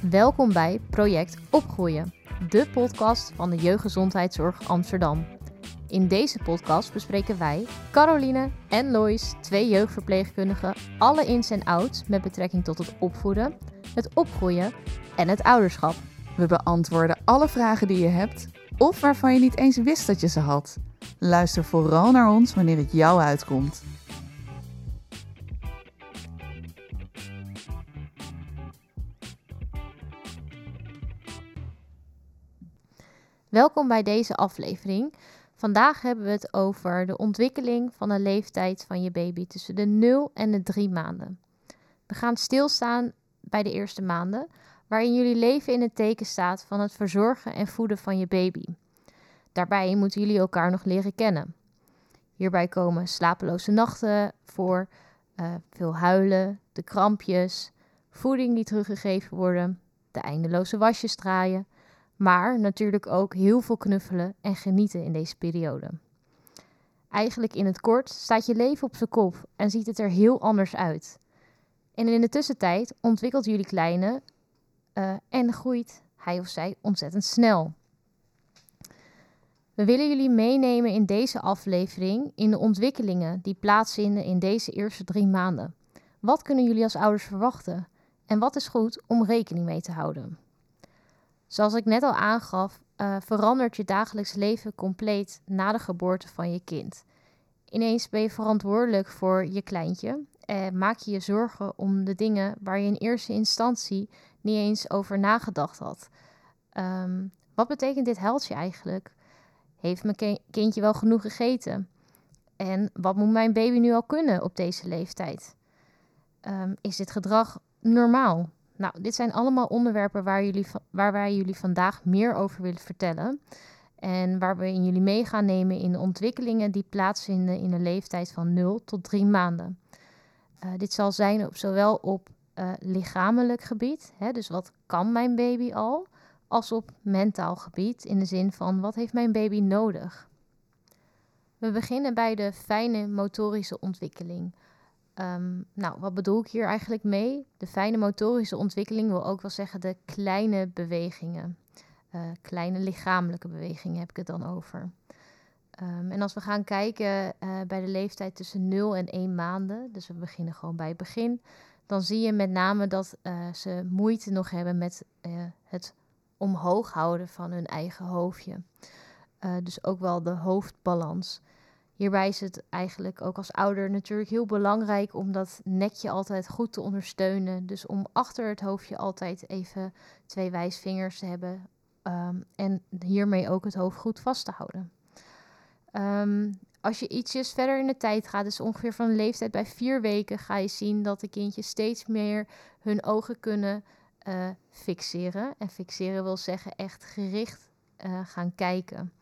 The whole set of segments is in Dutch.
Welkom bij Project Opgroeien, de podcast van de Jeugdgezondheidszorg Amsterdam. In deze podcast bespreken wij, Caroline en Lois, twee jeugdverpleegkundigen, alle ins en outs met betrekking tot het opvoeden, het opgroeien en het ouderschap. We beantwoorden alle vragen die je hebt of waarvan je niet eens wist dat je ze had. Luister vooral naar ons wanneer het jou uitkomt. Welkom bij deze aflevering. Vandaag hebben we het over de ontwikkeling van de leeftijd van je baby tussen de 0 en de 3 maanden. We gaan stilstaan bij de eerste maanden, waarin jullie leven in het teken staat van het verzorgen en voeden van je baby. Daarbij moeten jullie elkaar nog leren kennen. Hierbij komen slapeloze nachten voor, uh, veel huilen, de krampjes, voeding die teruggegeven worden, de eindeloze wasjes draaien, maar natuurlijk ook heel veel knuffelen en genieten in deze periode. Eigenlijk in het kort staat je leven op zijn kop en ziet het er heel anders uit. En in de tussentijd ontwikkelt jullie kleine uh, en groeit hij of zij ontzettend snel. We willen jullie meenemen in deze aflevering in de ontwikkelingen die plaatsvinden in deze eerste drie maanden. Wat kunnen jullie als ouders verwachten? En wat is goed om rekening mee te houden? Zoals ik net al aangaf, uh, verandert je dagelijks leven compleet na de geboorte van je kind. Ineens ben je verantwoordelijk voor je kleintje en maak je je zorgen om de dingen waar je in eerste instantie niet eens over nagedacht had. Um, wat betekent dit heldje eigenlijk? Heeft mijn kindje wel genoeg gegeten? En wat moet mijn baby nu al kunnen op deze leeftijd? Um, is dit gedrag normaal? Nou, dit zijn allemaal onderwerpen waar, jullie, waar wij jullie vandaag meer over willen vertellen. En waar we in jullie mee gaan nemen in ontwikkelingen die plaatsvinden in de leeftijd van 0 tot 3 maanden. Uh, dit zal zijn op, zowel op uh, lichamelijk gebied, hè, dus wat kan mijn baby al, als op mentaal gebied, in de zin van wat heeft mijn baby nodig. We beginnen bij de fijne motorische ontwikkeling. Um, nou, wat bedoel ik hier eigenlijk mee? De fijne motorische ontwikkeling wil ook wel zeggen de kleine bewegingen. Uh, kleine lichamelijke bewegingen heb ik het dan over. Um, en als we gaan kijken uh, bij de leeftijd tussen 0 en 1 maanden, dus we beginnen gewoon bij het begin, dan zie je met name dat uh, ze moeite nog hebben met het omhoog houden van hun eigen hoofdje. dus ook wel de hoofdbalans. Hierbij is het eigenlijk ook als ouder natuurlijk heel belangrijk om dat nekje altijd goed te ondersteunen. Dus om achter het hoofdje altijd even twee wijsvingers te hebben um, en hiermee ook het hoofd goed vast te houden. Um, als je ietsjes verder in de tijd gaat, dus ongeveer van de leeftijd bij vier weken, ga je zien dat de kindjes steeds meer hun ogen kunnen uh, fixeren. En fixeren wil zeggen echt gericht uh, gaan kijken.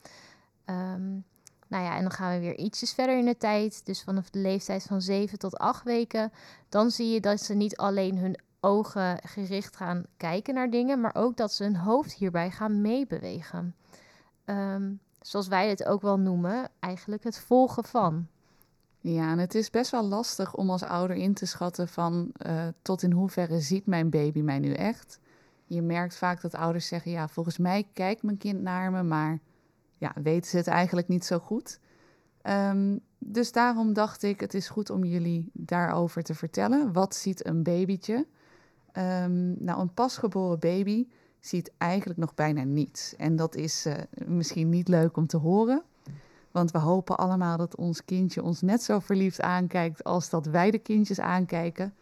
Um, nou ja, en dan gaan we weer ietsjes verder in de tijd. Dus vanaf de leeftijd van 7 tot 8 weken. Dan zie je dat ze niet alleen hun ogen gericht gaan kijken naar dingen, maar ook dat ze hun hoofd hierbij gaan meebewegen. Um, zoals wij het ook wel noemen, eigenlijk het volgen van. Ja, en het is best wel lastig om als ouder in te schatten van uh, tot in hoeverre ziet mijn baby mij nu echt. Je merkt vaak dat ouders zeggen, ja, volgens mij kijkt mijn kind naar me, maar ja, weten ze het eigenlijk niet zo goed. Um, dus daarom dacht ik, het is goed om jullie daarover te vertellen. Wat ziet een babytje? Um, nou, een pasgeboren baby ziet eigenlijk nog bijna niets. En dat is uh, misschien niet leuk om te horen. Want we hopen allemaal dat ons kindje ons net zo verliefd aankijkt als dat wij de kindjes aankijken.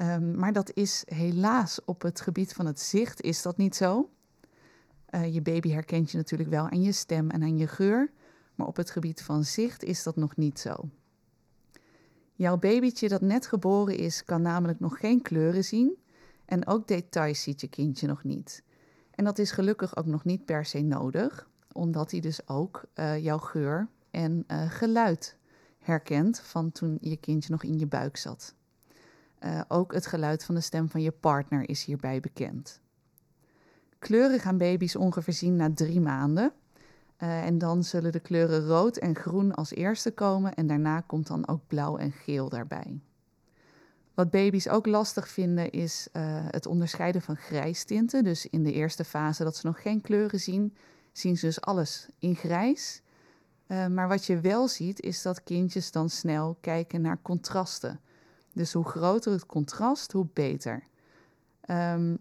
Um, maar dat is helaas op het gebied van het zicht is dat niet zo. Uh, je baby herkent je natuurlijk wel aan je stem en aan je geur, maar op het gebied van zicht is dat nog niet zo. Jouw babytje dat net geboren is, kan namelijk nog geen kleuren zien en ook details ziet je kindje nog niet. En dat is gelukkig ook nog niet per se nodig, omdat hij dus ook uh, jouw geur en uh, geluid herkent van toen je kindje nog in je buik zat. Ook het geluid van de stem van je partner is hierbij bekend. Kleuren gaan baby's ongeveer zien na drie maanden. Uh, en dan zullen de kleuren rood en groen als eerste komen en daarna komt dan ook blauw en geel daarbij. Wat baby's ook lastig vinden is uh, het onderscheiden van grijstinten. Dus in de eerste fase dat ze nog geen kleuren zien, zien ze dus alles in grijs. Uh, maar wat je wel ziet is dat kindjes dan snel kijken naar contrasten. Dus hoe groter het contrast, hoe beter. Um,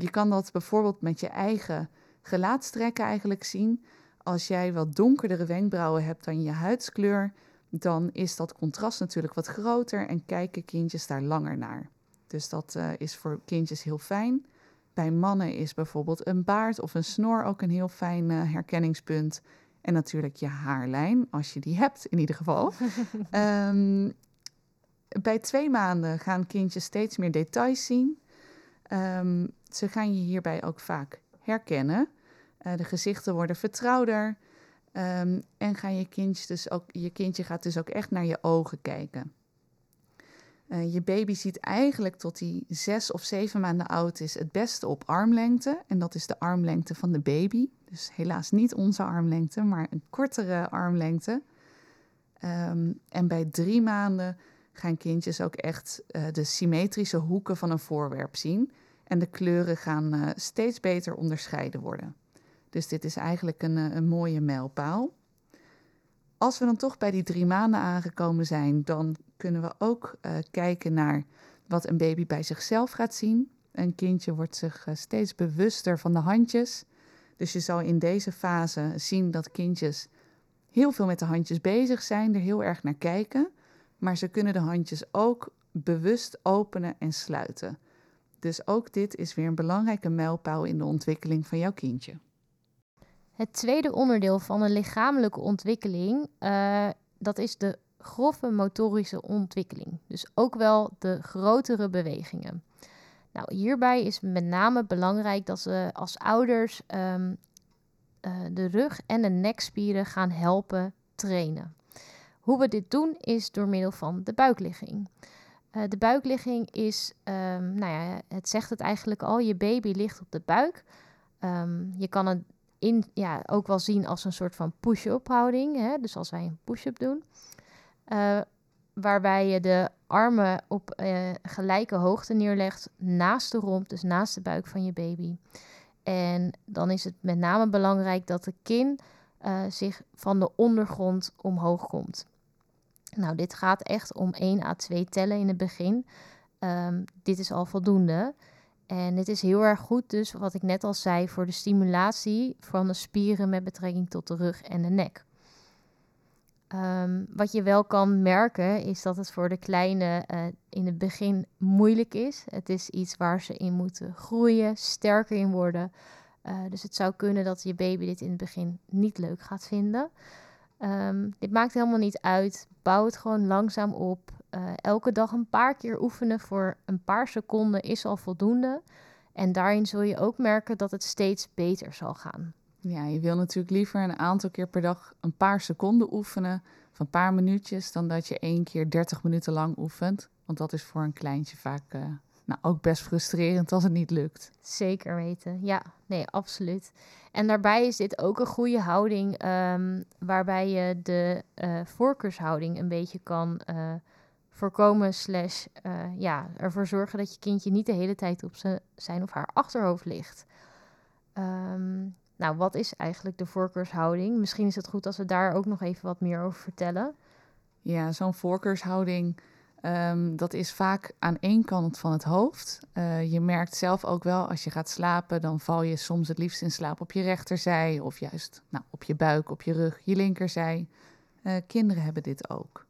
je kan dat bijvoorbeeld met je eigen gelaatstrekken eigenlijk zien. Als jij wat donkerdere wenkbrauwen hebt dan je huidskleur, dan is dat contrast natuurlijk wat groter en kijken kindjes daar langer naar. Dus dat uh, is voor kindjes heel fijn. Bij mannen is bijvoorbeeld een baard of een snor ook een heel fijn uh, herkenningspunt. En natuurlijk je haarlijn, als je die hebt in ieder geval. um, bij twee maanden gaan kindjes steeds meer details zien. Um, ze gaan je hierbij ook vaak herkennen. Uh, de gezichten worden vertrouwder. Um, en gaan je, kindje dus ook, je kindje gaat dus ook echt naar je ogen kijken. Uh, je baby ziet eigenlijk tot hij zes of zeven maanden oud is het beste op armlengte. En dat is de armlengte van de baby. Dus helaas niet onze armlengte, maar een kortere armlengte. Um, en bij drie maanden gaan kindjes ook echt uh, de symmetrische hoeken van een voorwerp zien. En de kleuren gaan uh, steeds beter onderscheiden worden. Dus dit is eigenlijk een, uh, een mooie mijlpaal. Als we dan toch bij die drie maanden aangekomen zijn, dan kunnen we ook kijken naar wat een baby bij zichzelf gaat zien. Een kindje wordt zich steeds bewuster van de handjes. Dus je zal in deze fase zien dat kindjes heel veel met de handjes bezig zijn, er heel erg naar kijken maar ze kunnen de handjes ook bewust openen en sluiten. Dus ook dit is weer een belangrijke mijlpaal in de ontwikkeling van jouw kindje. Het tweede onderdeel van de lichamelijke ontwikkeling, uh, dat is de grove motorische ontwikkeling. Dus ook wel de grotere bewegingen. Nou, hierbij is met name belangrijk dat ze als ouders um, uh, de rug en de nekspieren gaan helpen trainen. Hoe we dit doen is door middel van de buikligging. Uh, de buikligging is, um, nou ja, het zegt het eigenlijk al, je baby ligt op de buik. Um, je kan het in, ja, ook wel zien als een soort van push-up houding, hè? dus als wij een push-up doen. Uh, waarbij je de armen op uh, gelijke hoogte neerlegt naast de romp, dus naast de buik van je baby. En dan is het met name belangrijk dat de kin zich van de ondergrond omhoog komt. Nou, dit gaat echt om 1 à 2 tellen in het begin. Um, dit is al voldoende. En dit is heel erg goed, dus wat ik net al zei, voor de stimulatie van de spieren met betrekking tot de rug en de nek. Um, wat je wel kan merken is dat het voor de kleine uh, in het begin moeilijk is. Het is iets waar ze in moeten groeien, sterker in worden. Uh, dus het zou kunnen dat je baby dit in het begin niet leuk gaat vinden. Um, dit maakt helemaal niet uit. Bouw het gewoon langzaam op. Uh, elke dag een paar keer oefenen voor een paar seconden is al voldoende. En daarin zul je ook merken dat het steeds beter zal gaan. Ja, je wil natuurlijk liever een aantal keer per dag een paar seconden oefenen, van een paar minuutjes, dan dat je één keer 30 minuten lang oefent. Want dat is voor een kleintje vaak uh, nou, ook best frustrerend als het niet lukt. Zeker weten, ja, nee, absoluut. En daarbij is dit ook een goede houding, um, waarbij je de uh, voorkeurshouding een beetje kan uh, voorkomen, slash uh, ja, ervoor zorgen dat je kindje niet de hele tijd op zijn of haar achterhoofd ligt. Um, nou, wat is eigenlijk de voorkeurshouding? Misschien is het goed als we daar ook nog even wat meer over vertellen. Ja, zo'n voorkeurshouding Um, dat is vaak aan één kant van het hoofd. Uh, je merkt zelf ook wel, als je gaat slapen, dan val je soms het liefst in slaap op je rechterzij of juist nou, op je buik, op je rug, je linkerzij. Uh, kinderen hebben dit ook.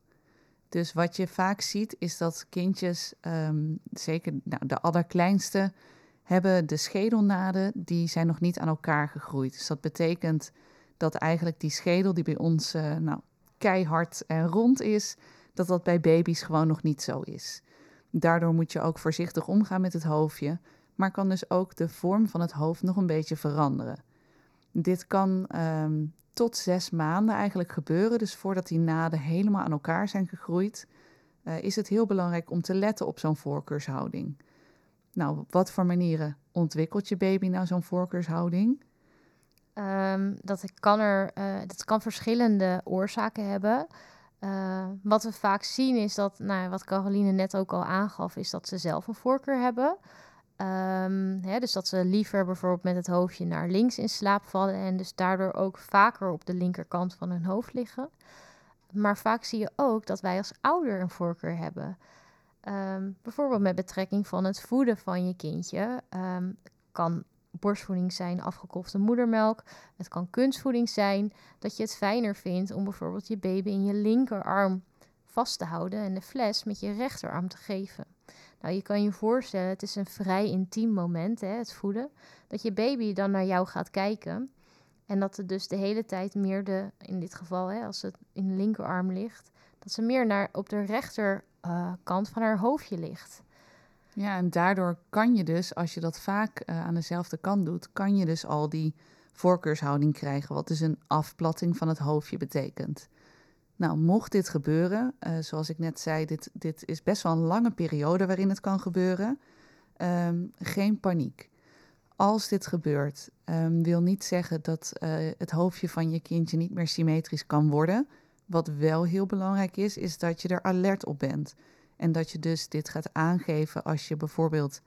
Dus wat je vaak ziet is dat kindjes, um, zeker nou, de allerkleinste, hebben de schedelnaden, die zijn nog niet aan elkaar gegroeid. Dus dat betekent dat eigenlijk die schedel die bij ons uh, nou, keihard en rond is, dat dat bij baby's gewoon nog niet zo is. Daardoor moet je ook voorzichtig omgaan met het hoofdje, maar kan dus ook de vorm van het hoofd nog een beetje veranderen. Dit kan um, tot zes maanden eigenlijk gebeuren, dus voordat die naden helemaal aan elkaar zijn gegroeid, uh, is het heel belangrijk om te letten op zo'n voorkeurshouding. Nou, wat voor manieren ontwikkelt je baby nou zo'n voorkeurshouding? Um, dat, kan er, uh, dat kan verschillende oorzaken hebben. Uh, wat we vaak zien is dat, nou, wat Caroline net ook al aangaf, is dat ze zelf een voorkeur hebben. Um, hè, dus dat ze liever bijvoorbeeld met het hoofdje naar links in slaap vallen en dus daardoor ook vaker op de linkerkant van hun hoofd liggen. Maar vaak zie je ook dat wij als ouder een voorkeur hebben. Um, bijvoorbeeld met betrekking van het voeden van je kindje. Um, kan borstvoeding zijn, afgekofte moedermelk. Het kan kunstvoeding zijn. Dat je het fijner vindt om bijvoorbeeld je baby in je linkerarm vast te houden en de fles met je rechterarm te geven. Nou, je kan je voorstellen, het is een vrij intiem moment, hè, het voeden, dat je baby dan naar jou gaat kijken. En dat het dus de hele tijd meer de, in dit geval, hè, als het in de linkerarm ligt, dat ze meer naar op de rechterkant uh, van haar hoofdje ligt. Ja, en daardoor kan je dus, als je dat vaak uh, aan dezelfde kant doet, kan je dus al die voorkeurshouding krijgen, wat dus een afplatting van het hoofdje betekent. Nou, mocht dit gebeuren, uh, zoals ik net zei, dit, dit is best wel een lange periode waarin het kan gebeuren. Um, geen paniek. Als dit gebeurt, um, wil niet zeggen dat uh, het hoofdje van je kindje niet meer symmetrisch kan worden. Wat wel heel belangrijk is, is dat je er alert op bent. En dat je dus dit gaat aangeven als je bijvoorbeeld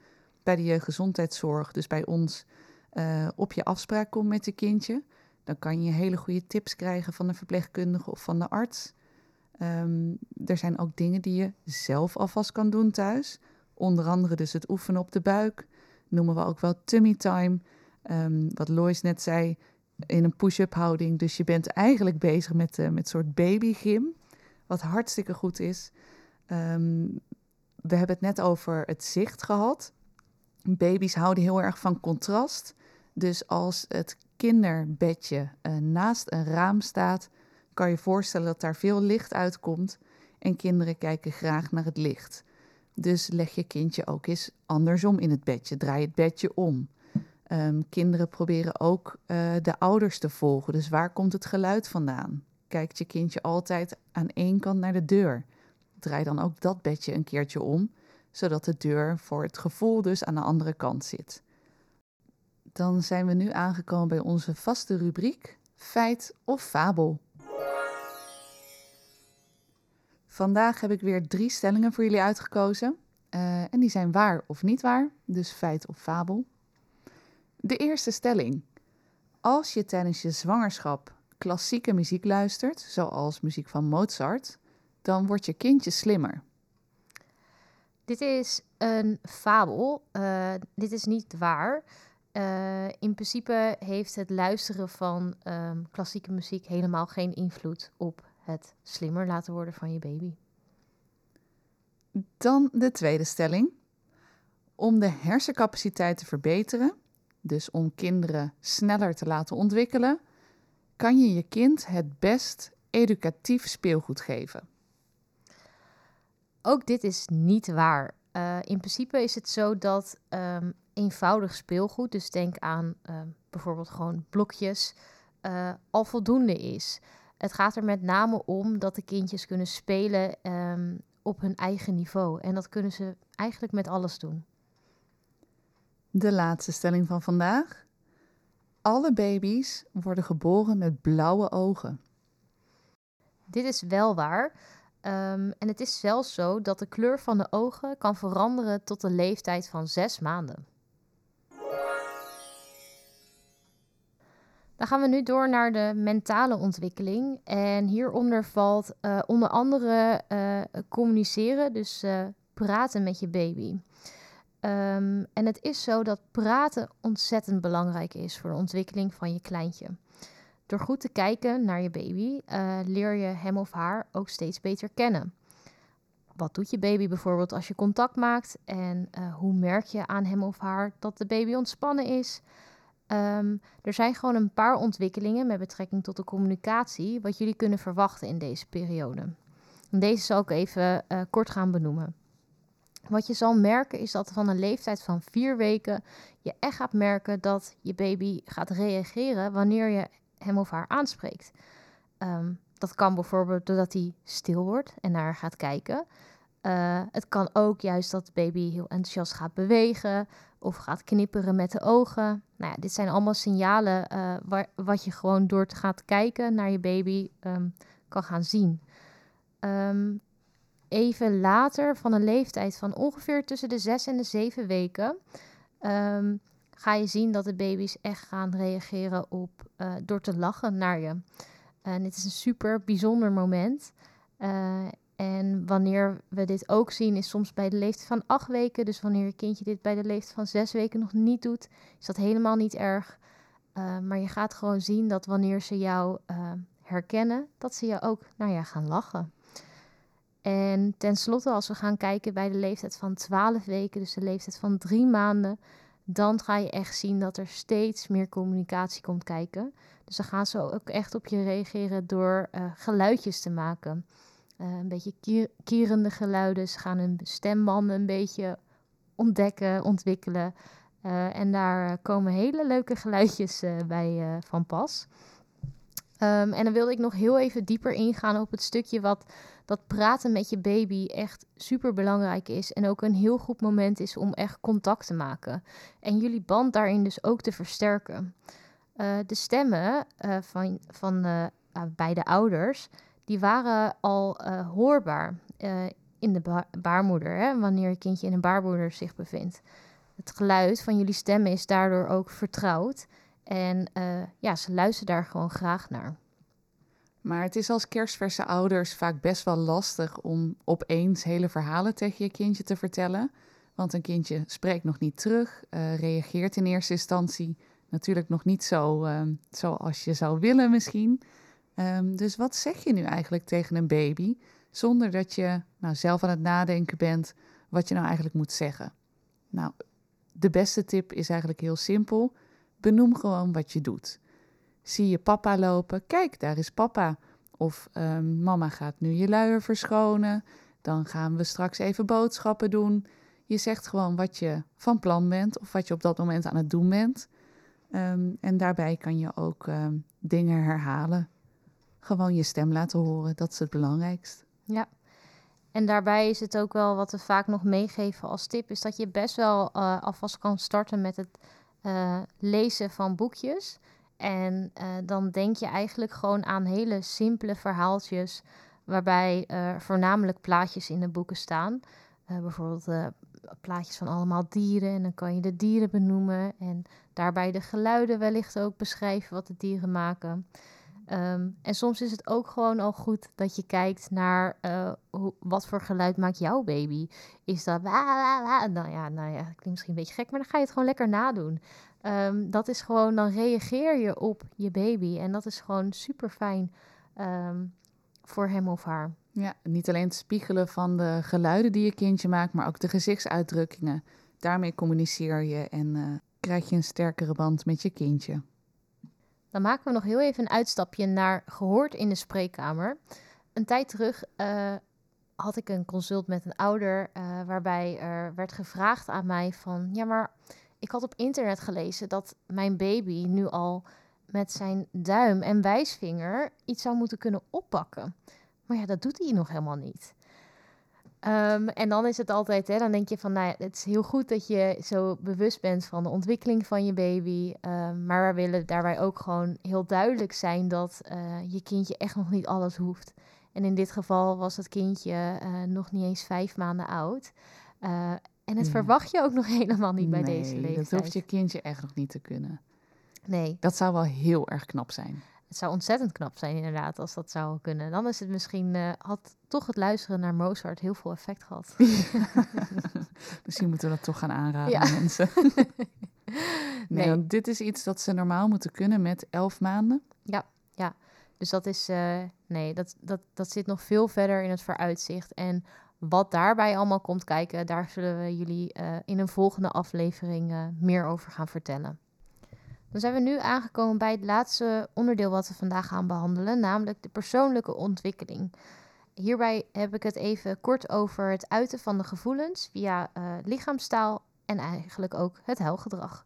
bij de jeugdgezondheidszorg, dus bij ons, uh, op je afspraak komt met je kindje. Dan kan je hele goede tips krijgen van de verpleegkundige of van de arts. Um, er zijn ook dingen die je zelf alvast kan doen thuis. Onder andere dus het oefenen op de buik. Noemen we ook wel tummy time. Um, wat Lois net zei, in een push-up houding. Dus je bent eigenlijk bezig met, uh, met een soort babygym. Wat hartstikke goed is. Um, we hebben het net over het zicht gehad. Baby's houden heel erg van contrast. Dus als het kinderbedje uh, naast een raam staat, kan je voorstellen dat daar veel licht uitkomt. En kinderen kijken graag naar het licht. Dus leg je kindje ook eens andersom in het bedje. Draai het bedje om. Um, kinderen proberen ook uh, de ouders te volgen. Dus waar komt het geluid vandaan? Kijkt je kindje altijd aan één kant naar de deur? Draai dan ook dat bedje een keertje om, zodat de deur voor het gevoel dus aan de andere kant zit. Dan zijn we nu aangekomen bij onze vaste rubriek Feit of Fabel. Vandaag heb ik weer drie stellingen voor jullie uitgekozen. Uh, en die zijn waar of niet waar, dus feit of fabel. De eerste stelling. Als je tijdens je zwangerschap klassieke muziek luistert, zoals muziek van Mozart, dan wordt je kindje slimmer. Dit is een fabel. Uh, dit is niet waar. Uh, in principe heeft het luisteren van um, klassieke muziek helemaal geen invloed op het slimmer laten worden van je baby. Dan de tweede stelling. Om de hersencapaciteit te verbeteren, dus om kinderen sneller te laten ontwikkelen, kan je je kind het best educatief speelgoed geven. Ook dit is niet waar. Uh, in principe is het zo dat um, eenvoudig speelgoed, dus denk aan uh, bijvoorbeeld gewoon blokjes, uh, al voldoende is. Het gaat er met name om dat de kindjes kunnen spelen um, op hun eigen niveau. En dat kunnen ze eigenlijk met alles doen. De laatste stelling van vandaag. Alle baby's worden geboren met blauwe ogen. Dit is wel waar. Um, en het is zelfs zo dat de kleur van de ogen kan veranderen tot de leeftijd van zes maanden. Dan gaan we nu door naar de mentale ontwikkeling. En hieronder valt uh, onder andere uh, communiceren, dus uh, praten met je baby. Um, en het is zo dat praten ontzettend belangrijk is voor de ontwikkeling van je kleintje. Door goed te kijken naar je baby leer je hem of haar ook steeds beter kennen. Wat doet je baby bijvoorbeeld als je contact maakt? En hoe merk je aan hem of haar dat de baby ontspannen is? Um, er zijn gewoon een paar ontwikkelingen met betrekking tot de communicatie, wat jullie kunnen verwachten in deze periode. Deze zal ik even uh, kort gaan benoemen. Wat je zal merken is dat van een leeftijd van vier weken je echt gaat merken dat je baby gaat reageren wanneer je hem of haar aanspreekt. Um, dat kan bijvoorbeeld doordat hij stil wordt en naar haar gaat kijken. Uh, het kan ook juist dat de baby heel enthousiast gaat bewegen of gaat knipperen met de ogen. Nou ja, dit zijn allemaal signalen uh, wat je gewoon door te gaan kijken naar je baby um, kan gaan zien. ehm, even later, van een leeftijd van ongeveer tussen de zes en de zeven weken, ehm, ga je zien dat de baby's echt gaan reageren op uh, door te lachen naar je. En dit is een super bijzonder moment. Uh, en wanneer we dit ook zien, is soms bij de leeftijd van acht weken. Dus wanneer je kindje dit bij de leeftijd van zes weken nog niet doet, is dat helemaal niet erg. Uh, maar je gaat gewoon zien dat wanneer ze jou herkennen, dat ze je ook naar je gaan lachen. En tenslotte, als we gaan kijken bij de leeftijd van 12 weken, dus de leeftijd van drie maanden, dan ga je echt zien dat er steeds meer communicatie komt kijken. Dus dan gaan ze ook echt op je reageren door uh, geluidjes te maken. Uh, een beetje kier kierende geluiden. Ze gaan hun stembanden een beetje ontdekken, ontwikkelen. Uh, en daar komen hele leuke geluidjes bij van pas. Um, en dan wilde ik nog heel even dieper ingaan op het stukje wat dat praten met je baby echt super belangrijk is. En ook een heel goed moment is om echt contact te maken. En jullie band daarin dus ook te versterken. Uh, de stemmen uh, van, van uh, beide ouders, die waren al hoorbaar in de ba baarmoeder, hè, wanneer je kindje in een baarmoeder zich bevindt. Het geluid van jullie stemmen is daardoor ook vertrouwd. En ja, ze luisteren daar gewoon graag naar. Maar het is als kerstverse ouders vaak best wel lastig om opeens hele verhalen tegen je kindje te vertellen. Want een kindje spreekt nog niet terug, uh, reageert in eerste instantie natuurlijk nog niet zo uh, zoals je zou willen misschien. Um, dus wat zeg je nu eigenlijk tegen een baby zonder dat je nou, zelf aan het nadenken bent wat je nou eigenlijk moet zeggen? Nou, de beste tip is eigenlijk heel simpel. Benoem gewoon wat je doet. Zie je papa lopen? Kijk, daar is papa. Of um, mama gaat nu je luier verschonen. Dan gaan we straks even boodschappen doen. Je zegt gewoon wat je van plan bent of wat je op dat moment aan het doen bent. Um, en daarbij kan je ook um, dingen herhalen. Gewoon je stem laten horen, dat is het belangrijkst. Ja, en daarbij is het ook wel wat we vaak nog meegeven als tip, is dat je best wel uh, alvast kan starten met het uh, lezen van boekjes. En uh, dan denk je eigenlijk gewoon aan hele simpele verhaaltjes, waarbij uh, voornamelijk plaatjes in de boeken staan. Uh, bijvoorbeeld plaatjes van allemaal dieren en dan kan je de dieren benoemen en daarbij de geluiden wellicht ook beschrijven wat de dieren maken. Um, en soms is het ook gewoon al goed dat je kijkt naar hoe, wat voor geluid maakt jouw baby. Is dat... Nou ja, nou ja, klinkt misschien een beetje gek, maar dan ga je het gewoon lekker nadoen. Um, dat is gewoon, dan reageer je op je baby. En dat is gewoon super fijn um, voor hem of haar. Ja, niet alleen het spiegelen van de geluiden die je kindje maakt, maar ook de gezichtsuitdrukkingen. Daarmee communiceer je en uh, krijg je een sterkere band met je kindje. Dan maken we nog heel even een uitstapje naar gehoord in de spreekkamer. Een tijd terug uh, had ik een consult met een ouder, uh, waarbij er werd gevraagd aan mij van, ja maar ik had op internet gelezen dat mijn baby nu al met zijn duim en wijsvinger iets zou moeten kunnen oppakken. Maar ja, dat doet hij nog helemaal niet. Um, en dan is het altijd, hè, dan denk je van, nou ja, het is heel goed dat je zo bewust bent van de ontwikkeling van je baby. Um, maar we willen daarbij ook gewoon heel duidelijk zijn dat uh, je kindje echt nog niet alles hoeft. En in dit geval was het kindje uh, nog niet eens vijf maanden oud. Uh, en het verwacht je ook nog helemaal niet bij nee, deze leeftijd. dat hoeft je kindje echt nog niet te kunnen. Nee. Dat zou wel heel erg knap zijn. Het zou ontzettend knap zijn inderdaad als dat zou kunnen. Dan is het misschien, uh, had toch het luisteren naar Mozart heel veel effect gehad. misschien moeten we dat toch gaan aanraden ja. mensen. nee, nee. dit is iets dat ze normaal moeten kunnen met elf maanden. Ja, ja. Dus dat is, uh, nee, dat, dat, dat zit nog veel verder in het vooruitzicht. En wat daarbij allemaal komt kijken, daar zullen we jullie uh, in een volgende aflevering meer over gaan vertellen. Dan zijn we nu aangekomen bij het laatste onderdeel wat we vandaag gaan behandelen, namelijk de persoonlijke ontwikkeling. Hierbij heb ik het even kort over het uiten van de gevoelens via uh, lichaamstaal en eigenlijk ook het huilgedrag.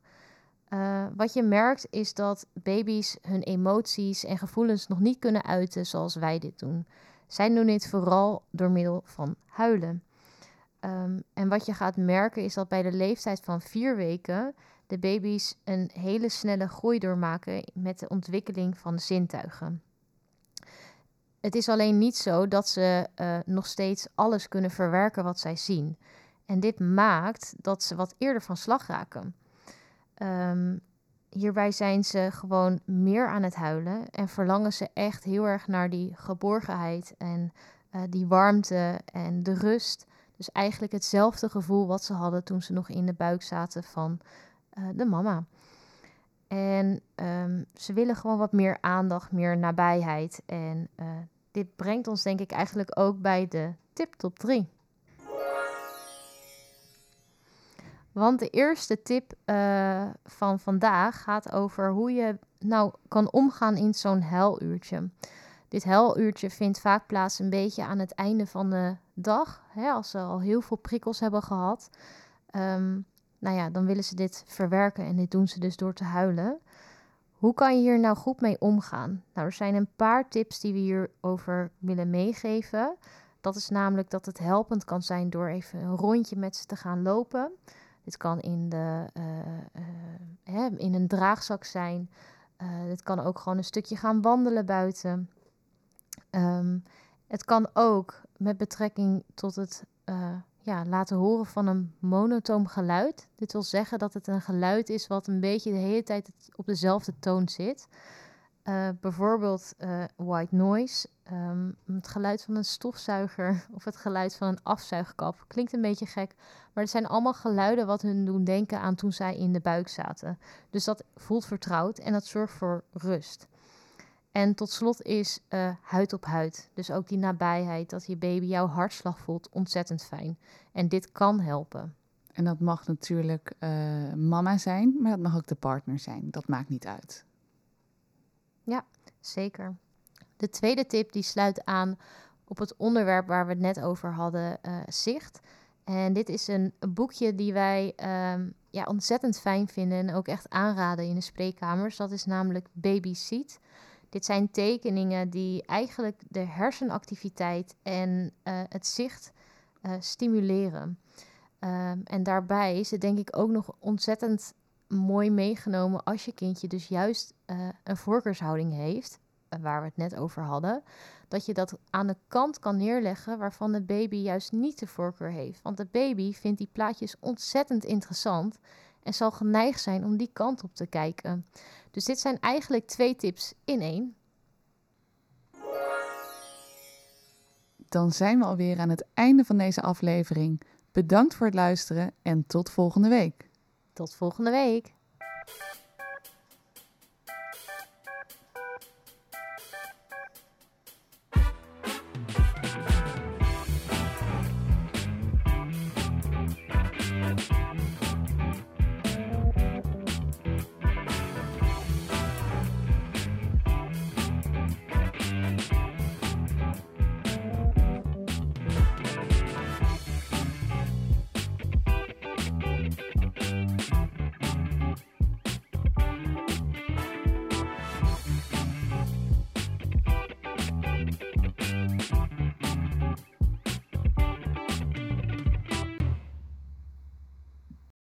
wat je merkt is dat baby's hun emoties en gevoelens nog niet kunnen uiten zoals wij dit doen. Zij doen dit vooral door middel van huilen. Um, en wat je gaat merken is dat bij de leeftijd van vier weken de baby's een hele snelle groei doormaken met de ontwikkeling van de zintuigen. het is alleen niet zo dat ze uh, nog steeds alles kunnen verwerken wat zij zien. En dit maakt dat ze wat eerder van slag raken. Um, hierbij zijn ze gewoon meer aan het huilen en verlangen ze echt heel erg naar die geborgenheid en uh, die warmte en de rust. Dus eigenlijk hetzelfde gevoel wat ze hadden toen ze nog in de buik zaten van uh, de mama. En um, ze willen gewoon wat meer aandacht, meer nabijheid. En uh, dit brengt ons denk ik eigenlijk ook bij de tip top 3. Want de eerste tip uh, van vandaag gaat over hoe je nou kan omgaan in zo'n huiluurtje. Dit huiluurtje vindt vaak plaats een beetje aan het einde van de dag, hè, als ze al heel veel prikkels hebben gehad. Um, nou ja, dan willen ze dit verwerken en dit doen ze dus door te huilen. Hoe kan je hier nou goed mee omgaan? Nou, er zijn een paar tips die we hierover willen meegeven. Dat is namelijk dat het helpend kan zijn door even een rondje met ze te gaan lopen. Dit kan in, de, uh, uh, in een draagzak zijn. Uh, dit kan ook gewoon een stukje gaan wandelen buiten. Um, het kan ook met betrekking tot het ja, laten horen van een monotoom geluid. Dit wil zeggen dat het een geluid is wat een beetje de hele tijd op dezelfde toon zit. Uh, bijvoorbeeld uh, white noise, um, het geluid van een stofzuiger of het geluid van een afzuigkap. Klinkt een beetje gek, maar het zijn allemaal geluiden wat hun doen denken aan toen zij in de buik zaten. Dus dat voelt vertrouwd en dat zorgt voor rust. En tot slot is uh, huid op huid. Dus ook die nabijheid, dat je baby jouw hartslag voelt, ontzettend fijn. En dit kan helpen. En dat mag natuurlijk uh, mama zijn, maar dat mag ook de partner zijn. Dat maakt niet uit. Ja, zeker. De tweede tip die sluit aan op het onderwerp waar we het net over hadden, uh, zicht. En dit is een, een boekje die wij um, ja, ontzettend fijn vinden en ook echt aanraden in de spreekkamers. Dat is namelijk Baby Seat. Dit zijn tekeningen die eigenlijk de hersenactiviteit en uh, het zicht uh, stimuleren. Um, en daarbij is het denk ik ook nog ontzettend mooi meegenomen als je kindje dus juist uh, een voorkeurshouding heeft, waar we het net over hadden, dat je dat aan de kant kan neerleggen waarvan de baby juist niet de voorkeur heeft. Want de baby vindt die plaatjes ontzettend interessant en zal geneigd zijn om die kant op te kijken. Dus dit zijn eigenlijk twee tips in één. Dan zijn we alweer aan het einde van deze aflevering. Bedankt voor het luisteren en tot volgende week. Tot volgende week.